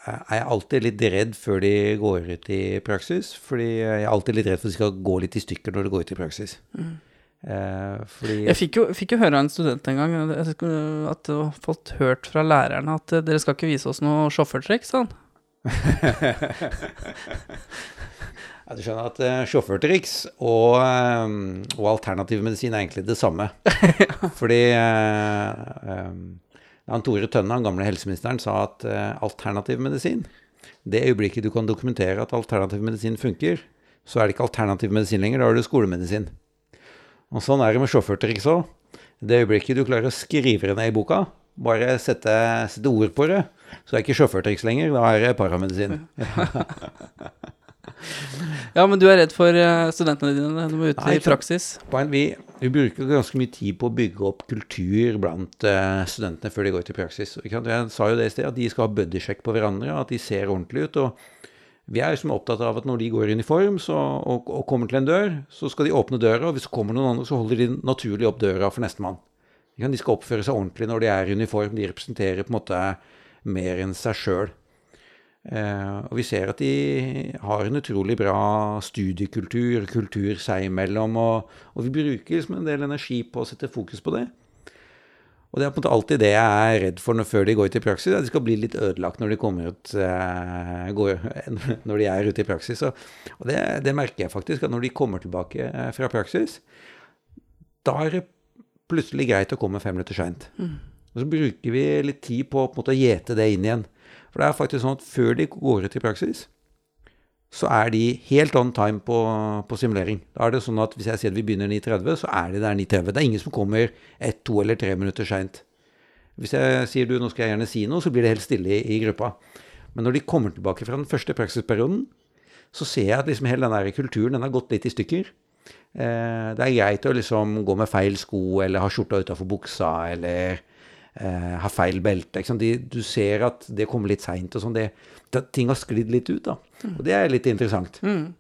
er jeg alltid litt redd før de går ut i praksis. Fordi jeg er alltid litt redd for at de skal gå litt i stykker når de går ut i praksis. Mm. Eh, jeg fikk jo, fikk jo, høre av en student en gang at du har fått hørt fra lærerne at eh, dere skal ikke vise oss noe sjåførtrekk, sa han. ja, du skjønner at uh, sjåførtriks og, um, og alternativ medisin er egentlig det samme. Fordi eh, um, han Tore Tønne, den gamle helseministeren, sa at uh, alternativ medisin Det øyeblikket du kan dokumentere at alternativ medisin funker, så er det ikke alternativ medisin lenger, da er det skolemedisin. Og sånn er det med sjåførtriks òg. Det øyeblikket du klarer å skrive det ned i boka, bare sette, sette ord på det, så er det ikke sjåførtriks lenger, da er det paramedisin. Ja, men du er redd for eh, studentene dine de må ut Nei, i praksis? Vi, vi, bruker ganske mye tid på å bygge opp kultur blant uh, studentene før de går ut i praksis. Jeg sa jo det i sted, at de skal ha buddy-sjekk på hverandre, at de ser ordentlig ut. og vi er liksom opptatt av at når de går i uniform så, og, og, kommer til en dør, så skal de åpne døra, og hvis det kommer noen andre, så holder de naturlig opp døra for nestemann. De skal oppføre seg ordentlig når de er i uniform. De representerer på en måte mer enn seg sjøl. Uh, og vi ser at de har en utrolig bra studiekultur, kultur seg imellom, og, og, vi bruker liksom en del energi på å sette fokus på det. Og det er på en måte alltid det jeg er redd for når, før de går ut i praksis, at de skal bli litt ødelagt når de kommer ut eh, går, når de er ute i praksis. Og, og det, det, merker jeg faktisk, at når de kommer tilbake fra praksis, da er det plutselig greit å komme fem minutter seint. Og så bruker vi litt tid på, på måte, å gjete det inn igjen. For det er faktisk sånn at før de går ut i praksis, så er de helt on time på, på simulering. Da er det sånn at hvis jeg sier at vi begynner 9.30, så er de der 9.30. Det er ingen som kommer ett, to eller tre minutter seint. Hvis jeg sier du, nå skal jeg gjerne si noe, så blir det helt stille i, i gruppa. Men når de kommer tilbake fra den første praksisperioden, så ser jeg at liksom hele den der kulturen den har gått litt i stykker. Eh, det er greit å liksom gå med feil sko eller ha skjorta utafor buksa eller eh, har feil belte. De, du ser at det kommer litt seint og sånn. Ting har sklidd litt ut, da. Og det er litt interessant. Mm.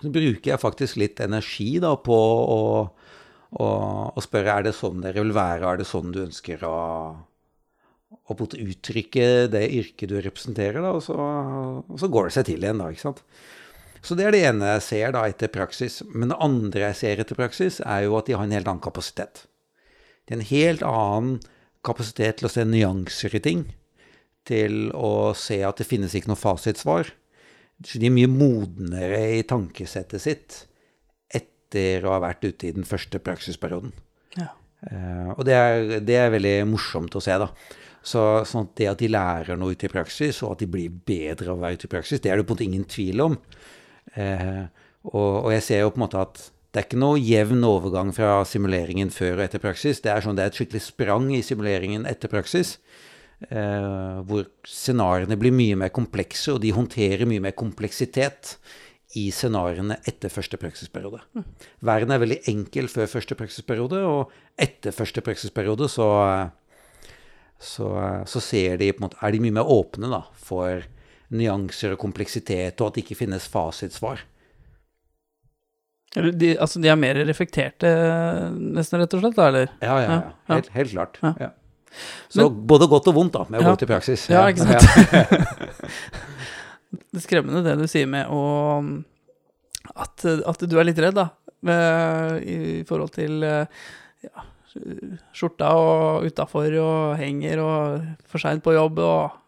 Så bruker jeg faktisk litt energi da på å, å, å spørre er det sånn dere vil være, er det sånn du ønsker å å uttrykke det yrket du representerer, da, og så, og så, går det seg til igjen, da. ikke sant? Så det er det ene jeg ser da etter praksis. Men det andre jeg ser etter praksis, er jo at de har en helt annen kapasitet. De har en helt annen kapasitet til å se nyanser i ting. Til å se at det finnes ikke noe fasitsvar. Så de er mye modnere i tankesettet sitt etter å ha vært ute i den første praksisperioden. Ja. Uh, og det er, det er veldig morsomt å se, da. Så sånn det at de lærer noe ute i praksis, og at de blir bedre av å være ute i praksis, det er det på en måte ingen tvil om. Uh, og, og, jeg ser jo på en måte at det er ikke noe jevn overgang fra simuleringen før og etter praksis. Det er, sånn, det er et skikkelig sprang i simuleringen etter praksis. Eh, hvor scenarioene blir mye mer komplekse, og de håndterer mye mer kompleksitet i scenarioene etter første praksisperiode. Mm. Verden er veldig enkel før første praksisperiode, og etter første praksisperiode så så, så ser de, måte, er de mye mer åpne da, for nyanser og kompleksitet, og at det ikke finnes fasitsvar. De, altså de er mer reflekterte, nesten, rett og slett? da, eller? Ja, ja. ja. Helt, helt klart. Ja. Så Men, både godt og vondt da, med å gå ut i praksis. Ja, ikke sant. det er skremmende det du sier med å at, at du er litt redd, da, i forhold til ja, skjorta og utafor og henger og for seint på jobb og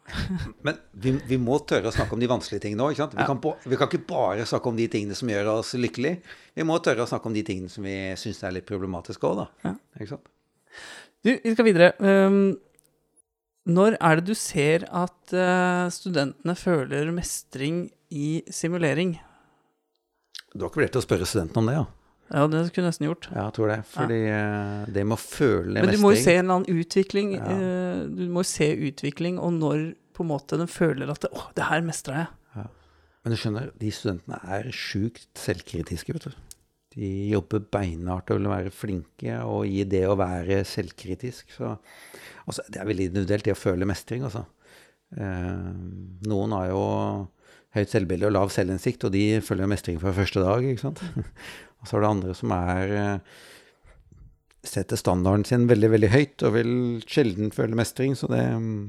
Men vi, vi, må tørre å snakke om de vanskelige tingene òg. Vi, ja. vi, kan ikke bare snakke om de tingene som gjør oss lykkelige. Vi må tørre å snakke om de tingene som vi syns er litt problematiske òg, da. Ja. Ikke sant? Du, vi skal videre. Um, når er det du ser at uh, studentene føler mestring i simulering? Du har ikke vurdert å spørre studentene om det, ja? Ja, det skulle jeg nesten gjort. Ja, jeg tror det. Fordi ja. Eh, det med å føle mestring Men du må jo se en eller annen utvikling. Ja. Eh, du må jo se utvikling, og når på en måte den føler at 'Å, det her mestra jeg'. Ja. Men du skjønner, de studentene er sjukt selvkritiske, vet du. De jobber beinhardt og vil være flinke, og i det å være selvkritisk så altså, Det er veldig individuelt, det å føle mestring, altså. Eh, noen har jo høyt selvbilde og lav selvinnsikt, og de føler mestring fra første dag, ikke sant. Og så er det andre som er eh, setter standarden sin veldig, veldig høyt og vil sjelden føle mestring. Så det mm,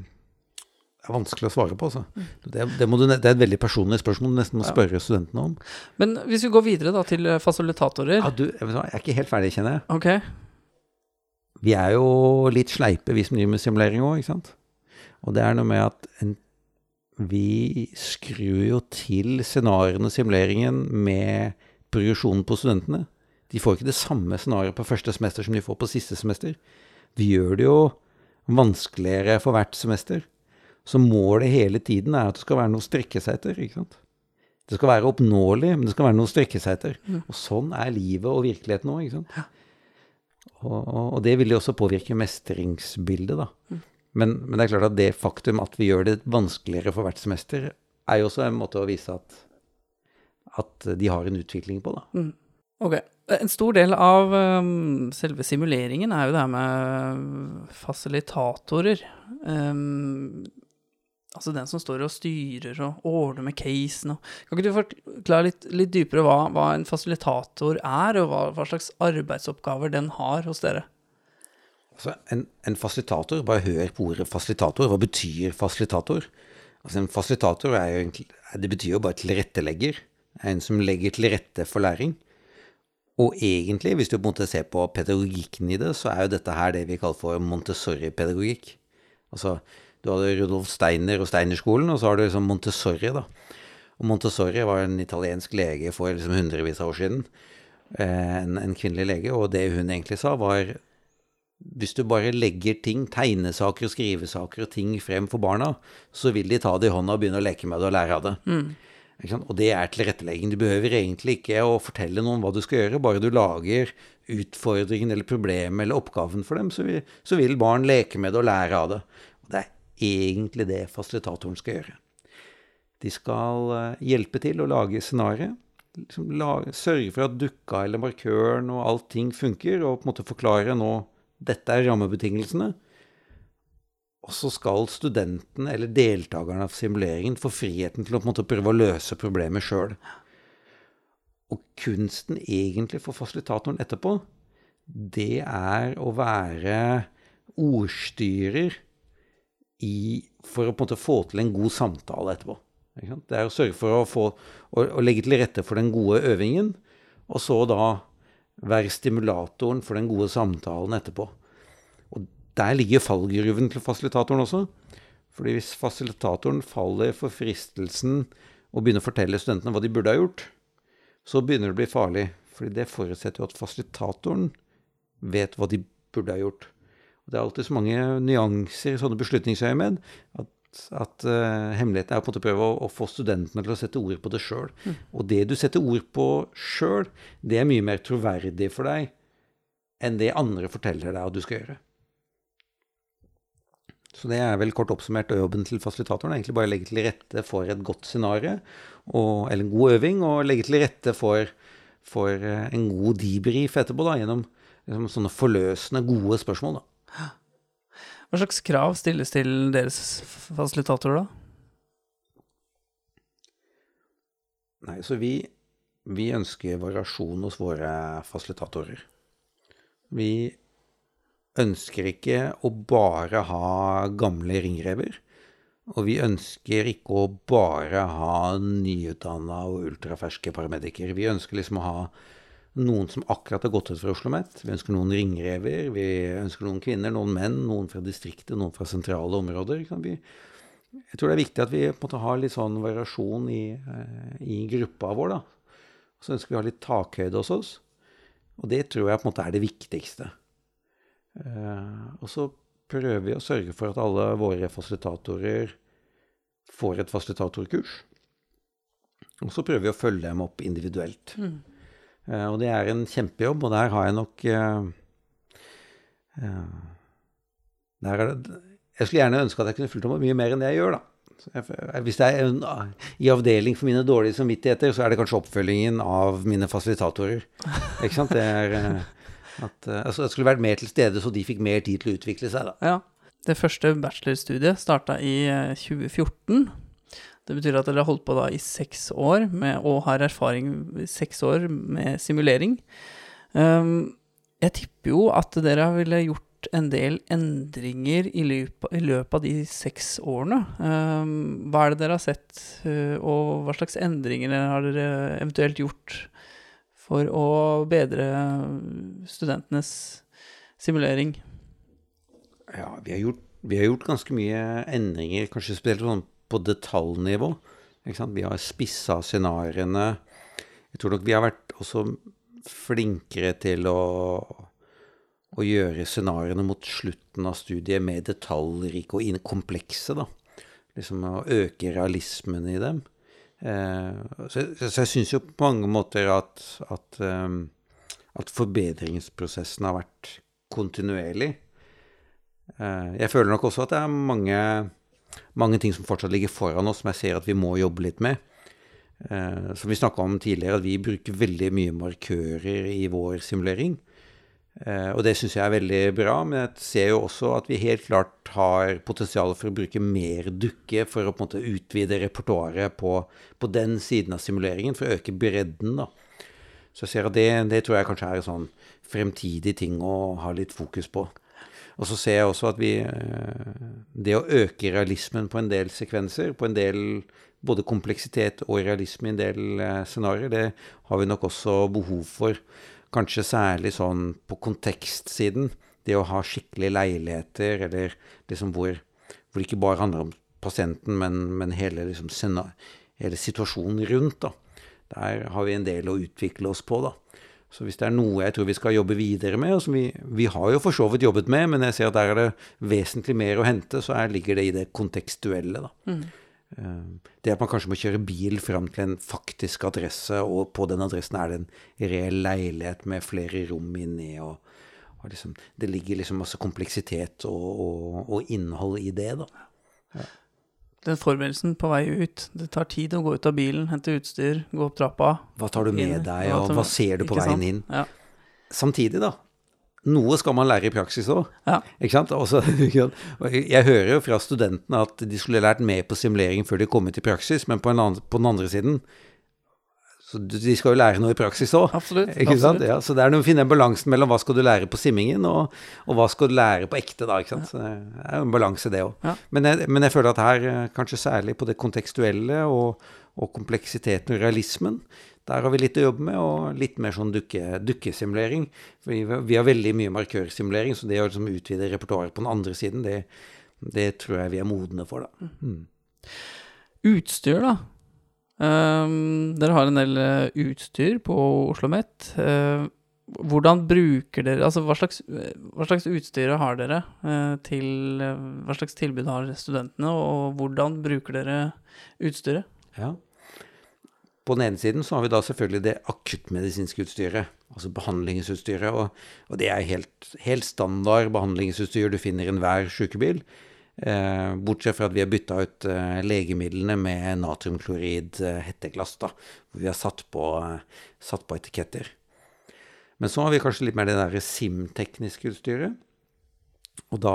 er vanskelig å svare på. Altså. Mm. Det, det, du, det, er et veldig personlig spørsmål du nesten må spørre ja. studentene om. Men hvis vi går videre da til eh, fasilitatorer ja, du, Jeg er ikke helt ferdig, kjenner jeg. Okay. Vi er jo litt sleipe, vi som driver med simulering òg. Og det er noe med at en, vi skrur jo til scenarioene og simuleringen med progresjonen på studentene. De får ikke det samme scenarioet på første semester som de får på siste semester. Vi gjør det jo vanskeligere for hvert semester. Så målet hele tiden er at det skal være noe å strekke seg etter. ikke sant? Det skal være oppnåelig, men det skal være noe å strekke seg etter. Mm. Og sånn er livet og virkeligheten ikke sant. Og, og, og, det vil jo også påvirke mestringsbildet, da. Mm. Men, men, det er klart at det faktum at vi gjør det vanskeligere for hvert semester, er jo også en måte å vise at at de har en utvikling på. Da. Mm. Ok. En stor del av um, selve simuleringen er jo det her med fasilitatorer. Um, altså den som står og styrer og ordner med casen. Og, kan ikke du forklare litt, litt dypere hva, hva, en fasilitator er, og hva, hva, slags arbeidsoppgaver den har hos dere? Altså, en, en fasilitator, bare hør på ordet fasilitator. Hva betyr fasilitator? Altså, en fasilitator er jo egentlig, det betyr jo bare tilrettelegger en som legger til rette for læring. Og egentlig, hvis du på en måte ser på pedagogikken i det, så er jo dette her det vi kaller for Montessori-pedagogikk. Altså, du hadde Rudolf Steiner og Steinerskolen, og så har du liksom Montessori, da. Og Montessori var en italiensk lege for liksom hundrevis av år siden. Eh, en, en, kvinnelig lege, og det hun egentlig sa, var hvis du bare legger ting, tegnesaker og skrivesaker og ting frem for barna, så vil de ta det i hånda og begynne å leke med det og lære av det. Og det er tilrettelegging. Du behøver egentlig ikke å fortelle noen hva du skal gjøre, bare du lager utfordringen eller problemet eller oppgaven for dem, så vil, så vil barn leke med det og lære av det. Og det er egentlig det fasilitatoren skal gjøre. De skal eh, hjelpe til å lage scenarioet. Liksom sørge for at dukka eller markøren og allting funker, og på en måte forklare nå dette er rammebetingelsene. Og så skal studenten eller deltakerne av simuleringen få friheten til å på en måte prøve å løse problemet sjøl. Og kunsten egentlig for fasilitatoren etterpå, det er å være ordstyrer i, for å på en måte få til en god samtale etterpå. Det er å sørge for å, få, å, å legge til rette for den gode øvingen, og så da være stimulatoren for den gode samtalen etterpå. Og der ligger fallgruven til fasilitatoren også. Fordi hvis fasilitatoren faller for fristelsen å begynne å fortelle studentene hva de burde ha gjort, så begynner det å bli farlig. Fordi det forutsetter jo at fasilitatoren vet hva de burde ha gjort. Og det er alltid så mange nyanser i sånne beslutningsøyemed at at uh, hemmeligheten er å på en måte prøve å, å, få studentene til å sette ord på det sjøl. Mm. Og det du setter ord på sjøl, det er mye mer troverdig for deg enn det andre forteller deg at du skal gjøre. Så det er vel kort oppsummert jobben til fasilitatoren. Egentlig bare legge til rette for et godt scenario, eller en god øving, og legge til rette for, for eh, en god debrief etterpå, da, gjennom liksom, sånne forløsende, gode spørsmål. da. Hva slags krav stilles til deres fasilitatorer, da? Nei, så vi, vi ønsker variasjon hos våre fasilitatorer. Vi ønsker ikke å bare ha gamle ringrever. Og vi ønsker ikke å bare ha nyutdanna og ultraferske paramediker. Vi ønsker liksom å ha noen som akkurat har gått ut fra Oslo OsloMet. Vi ønsker noen ringrever, vi ønsker noen kvinner, noen menn, noen fra distriktet, noen fra sentrale områder. Jeg tror det er viktig at vi har litt sånn variasjon i, eh, i gruppa vår. da. Så ønsker vi å ha litt takhøyde hos oss. Og det tror jeg på en måte er det viktigste. Uh, og så prøver vi å sørge for at alle våre fasilitatorer får et fasilitatorkurs. Og så prøver vi å følge dem opp individuelt. Mm. Eh, og det er en kjempejobb, og der har jeg nok uh, der er det, Jeg skulle gjerne ønske at jeg kunne fulgt opp mye mer enn det jeg gjør, da. Jeg, hvis det er en, i avdeling for mine dårlige samvittigheter, så er det kanskje oppfølgingen av mine fasilitatorer. Ikke sant? Det er at altså Jeg skulle vært mer til stede, så de fikk mer tid til å utvikle seg, da. Ja. Det første bachelorstudiet starta i 2014. Det betyr at dere har holdt på da i seks år med, og har erfaring i seks år med simulering. Um, jeg tipper jo at dere ville gjort en del endringer i løpet, av de seks årene. Um, hva er det dere har sett, uh, og hva slags endringer har dere eventuelt gjort for å bedre studentenes simulering? Ja, vi har gjort, vi har gjort ganske mye endringer, kanskje spesielt sånn på detaljnivå. Vi har spissa scenarioene. Jeg tror nok vi har vært også flinkere til å, å gjøre scenarioene mot slutten av studiet mer detaljrike og komplekse. da. Liksom å øke realismen i dem. Eh, så, så, jeg syns jo på mange måter at, at, um, at forbedringsprosessen har vært kontinuerlig. Eh, jeg føler nok også at det er mange mange ting som fortsatt ligger foran oss, som jeg ser at vi må jobbe litt med. Eh, som vi snakka om tidligere, at vi bruker veldig mye markører i vår simulering. Eh, og det syns jeg er veldig bra, men jeg ser jo også at vi helt klart har potensial for å bruke mer dukke for å på en måte utvide repertoaret på, på, den siden av simuleringen, for å øke bredden. da. Så jeg ser at det, det tror jeg kanskje er en sånn fremtidig ting å ha litt fokus på. Og så ser jeg også at vi eh, Det å øke realismen på en del sekvenser, på en del både kompleksitet og realisme i en del eh, scenarioer, det har vi nok også behov for. Kanskje særlig sånn på kontekstsiden. Det å ha skikkelige leiligheter, eller liksom hvor, hvor det ikke bare handler om pasienten, men, men hele, liksom, hele, situasjonen rundt. da. Der har vi en del å utvikle oss på. da. Så hvis det er noe jeg tror vi skal jobbe videre med, og som vi, vi har jo for så vidt jobbet med, men jeg ser at der er det vesentlig mer å hente, så er, ligger det i det kontekstuelle, da. Mm. Eh, Det at man kanskje må kjøre bil fram til en faktisk adresse, og på den adressen er det en reell leilighet med flere rom inni, og, og liksom, det ligger liksom masse kompleksitet og, og, og innhold i det, da. Den forberedelsen på vei ut. Det tar tid å gå ut av bilen, hente utstyr, gå opp trappa. Hva tar du med inn. deg, og hva ser du på veien sant? inn? Ja. Samtidig, da. Noe skal man lære i praksis òg. ja. Også? Jeg hører jo fra studentene at de skulle lært mer på simulering før de kom ut i praksis, men på, en annen, på den andre siden så De skal jo lære noe i praksis òg. Absolutt. Absolutt. Ja, så det er noe å finne en balansen mellom hva skal du lære på simmingen, og, og hva skal du lære på ekte, da. ikke sant? Så det er jo en balanse, det òg. Ja. Men, men jeg føler at her, eh, kanskje særlig på det kontekstuelle og, og kompleksiteten og realismen, der har vi litt å jobbe med, og litt mer sånn dukke, dukkesimulering. Vi, vi har veldig mye markørsimulering, så det å liksom utvide repertoaret på den andre siden, det, det tror jeg vi er modne for, da. Mm. Utstyr, da. Ehm, dere har en del eh, utstyr på Oslo OsloMet. Uh, hvordan bruker dere Altså, hva slags, hva slags utstyr har dere uh, til eh, Hva slags tilbud har studentene, og hvordan bruker dere utstyret? Ja. På den ene siden så har vi da selvfølgelig det akuttmedisinske utstyret, altså behandlingsutstyret. Og, og det er helt, helt standard behandlingsutstyr du finner i enhver sykebil. Eh, bortsett fra at vi har bytta ut eh, legemidlene med natriumklorid eh, hetteglass, da. Hvor vi har satt på, satt på etiketter. Men så har vi kanskje litt mer det der SIM-tekniske utstyret. Og da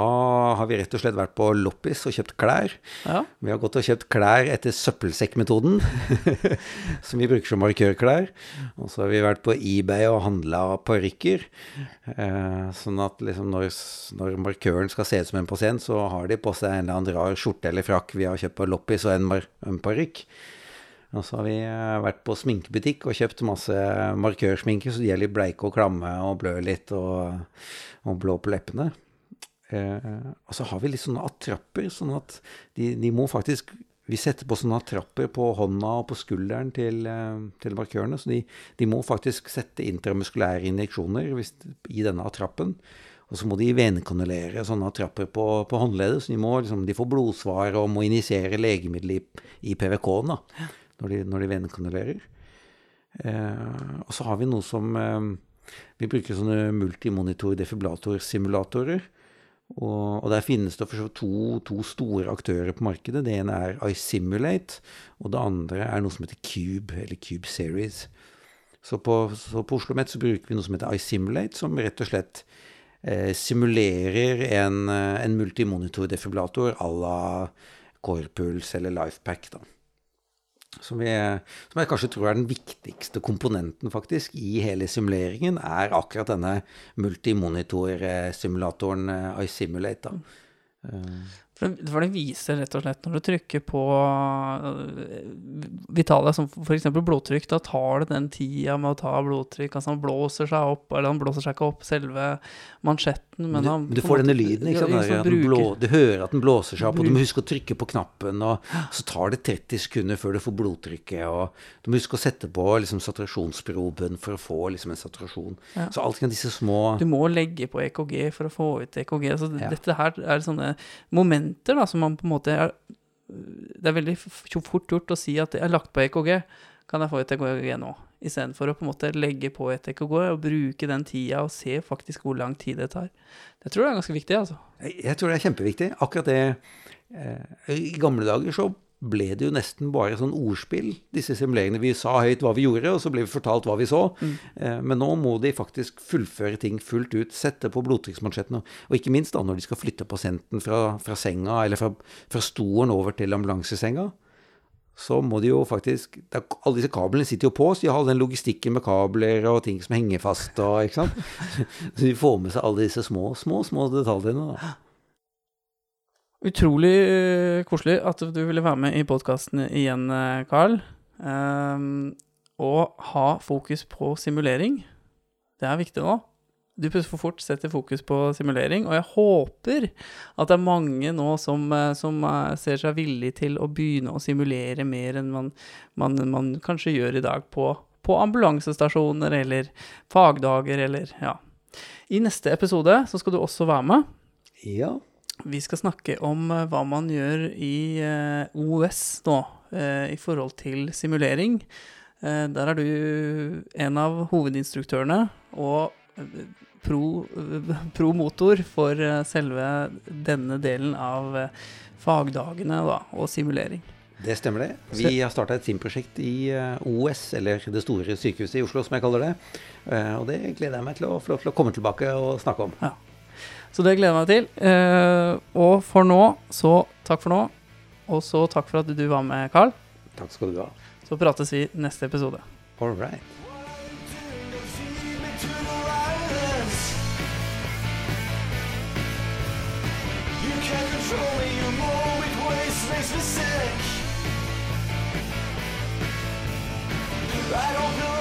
har vi rett og slett vært på loppis og kjøpt klær. Ja. Vi har gått og kjøpt klær etter søppelsekkmetoden, som vi bruker som markørklær. Og så har vi vært på eBay og handla parykker. Eh, sånn at liksom når, når markøren skal se ut som en pasient, så har de på seg en eller annen rar skjorte eller frakk vi har kjøpt på loppis og en, en parykk. Og så har vi eh, vært på sminkebutikk og kjøpt masse markørsminke, så de er litt bleike og klamme og blør litt og, og blå på leppene. Eh, og så har vi litt sånne attrapper, sånn at de, de må faktisk Vi setter på sånne attrapper på hånda og på skulderen til, eh, til markørene, så de, de må faktisk sette intramuskulære injeksjoner hvis, i denne attrappen. Og så må de venekondolere sånne attrapper på, på håndleddet, så de, må, liksom, de får blodsvar og må injisere legemiddel i, i PVK-en når de, når de venekondolerer. Eh, og så har vi noe som eh, Vi bruker sånne multimonitor defibrillatorsimulatorer. Og, og der finnes det to, to store aktører på markedet. Det ene er iSimulate, og det andre er noe som heter Cube, eller Cube Series. Så på, så på Oslo Met så bruker vi noe som heter iSimulate, som rett og slett eh, simulerer en, eh, en multimonitor defibrillator à la Corpuls eller Lifepack. da. Som, vi, som jeg kanskje tror er den viktigste komponenten faktisk i hele simuleringen, er akkurat denne multimonitor-simulatoren eh, iSimulate. For det, viser rett og slett når du trykker på vitale, Vitalia, som f.eks. blodtrykk, da tar det den tida med å ta blodtrykk. Altså han blåser seg opp, eller han blåser seg ikke opp selve mansjetten, men du, han men du får denne lyden, ikke ja, sant? Der, blå, du hører at den blåser seg opp, og du må huske å trykke på knappen, og så tar det 30 sekunder før du får blodtrykket, og du må huske å sette på liksom, saturasjonsproben for å få liksom, en saturasjon. Ja. Så alt kan disse små Du må legge på EKG for å få ut EKG. Så Ja. dette her er sånne momenter da, som man på en måte er Det er veldig fort gjort å si at jeg har lagt på EKG, kan jeg få et EKG nå? Istedenfor å på en måte legge på et EKG og bruke den tida og se faktisk hvor lang tid det tar. Det tror jeg er ganske viktig, altså. Jeg tror det er kjempeviktig. Akkurat det eh, I gamle dager så ble det jo nesten bare sånn ordspill, disse simuleringene. Vi sa høyt hva vi gjorde, og så ble vi fortalt hva vi så. Eh, men nå må de faktisk fullføre ting fullt ut. Sette på blodtrykksmansjetten. Og, ikke minst da når de skal flytte pasienten fra, fra senga, eller fra, fra stolen over til ambulansesenga. Så må de jo faktisk er, Alle disse kablene sitter jo på, så de har all den logistikken med kabler og ting som henger fast og ikke sant. Så de får med seg alle disse små, små, små detaljene, da. Utrolig eh, koselig at du ville være med i podkasten igjen, eh, Carl. Um, og ha fokus på simulering. Det er viktig nå. Du plutselig for fort setter fokus på simulering, og jeg håper at det er mange nå som, eh, som eh, ser seg villig til å begynne å simulere mer enn man, man, man kanskje gjør i dag på, på ambulansestasjoner eller fagdager eller ja. I neste episode så skal du også være med. Ja. Vi skal snakke om eh, hva man gjør i eh, OS nå eh, i forhold til simulering. Der er du en av hovedinstruktørene og pro, pro, motor for selve denne delen av fagdagene da, og simulering. Det stemmer det. Vi har starta et SIM-prosjekt i OS, eller Det store sykehuset i Oslo, som jeg kaller det. Og det gleder jeg meg til å til å komme tilbake og snakke om. Så det gleder jeg meg til. Eh, og for nå, så takk for nå. Og så takk for at du var med, Carl. Takk skal du ha. Så prates vi neste episode. All right. I don't know.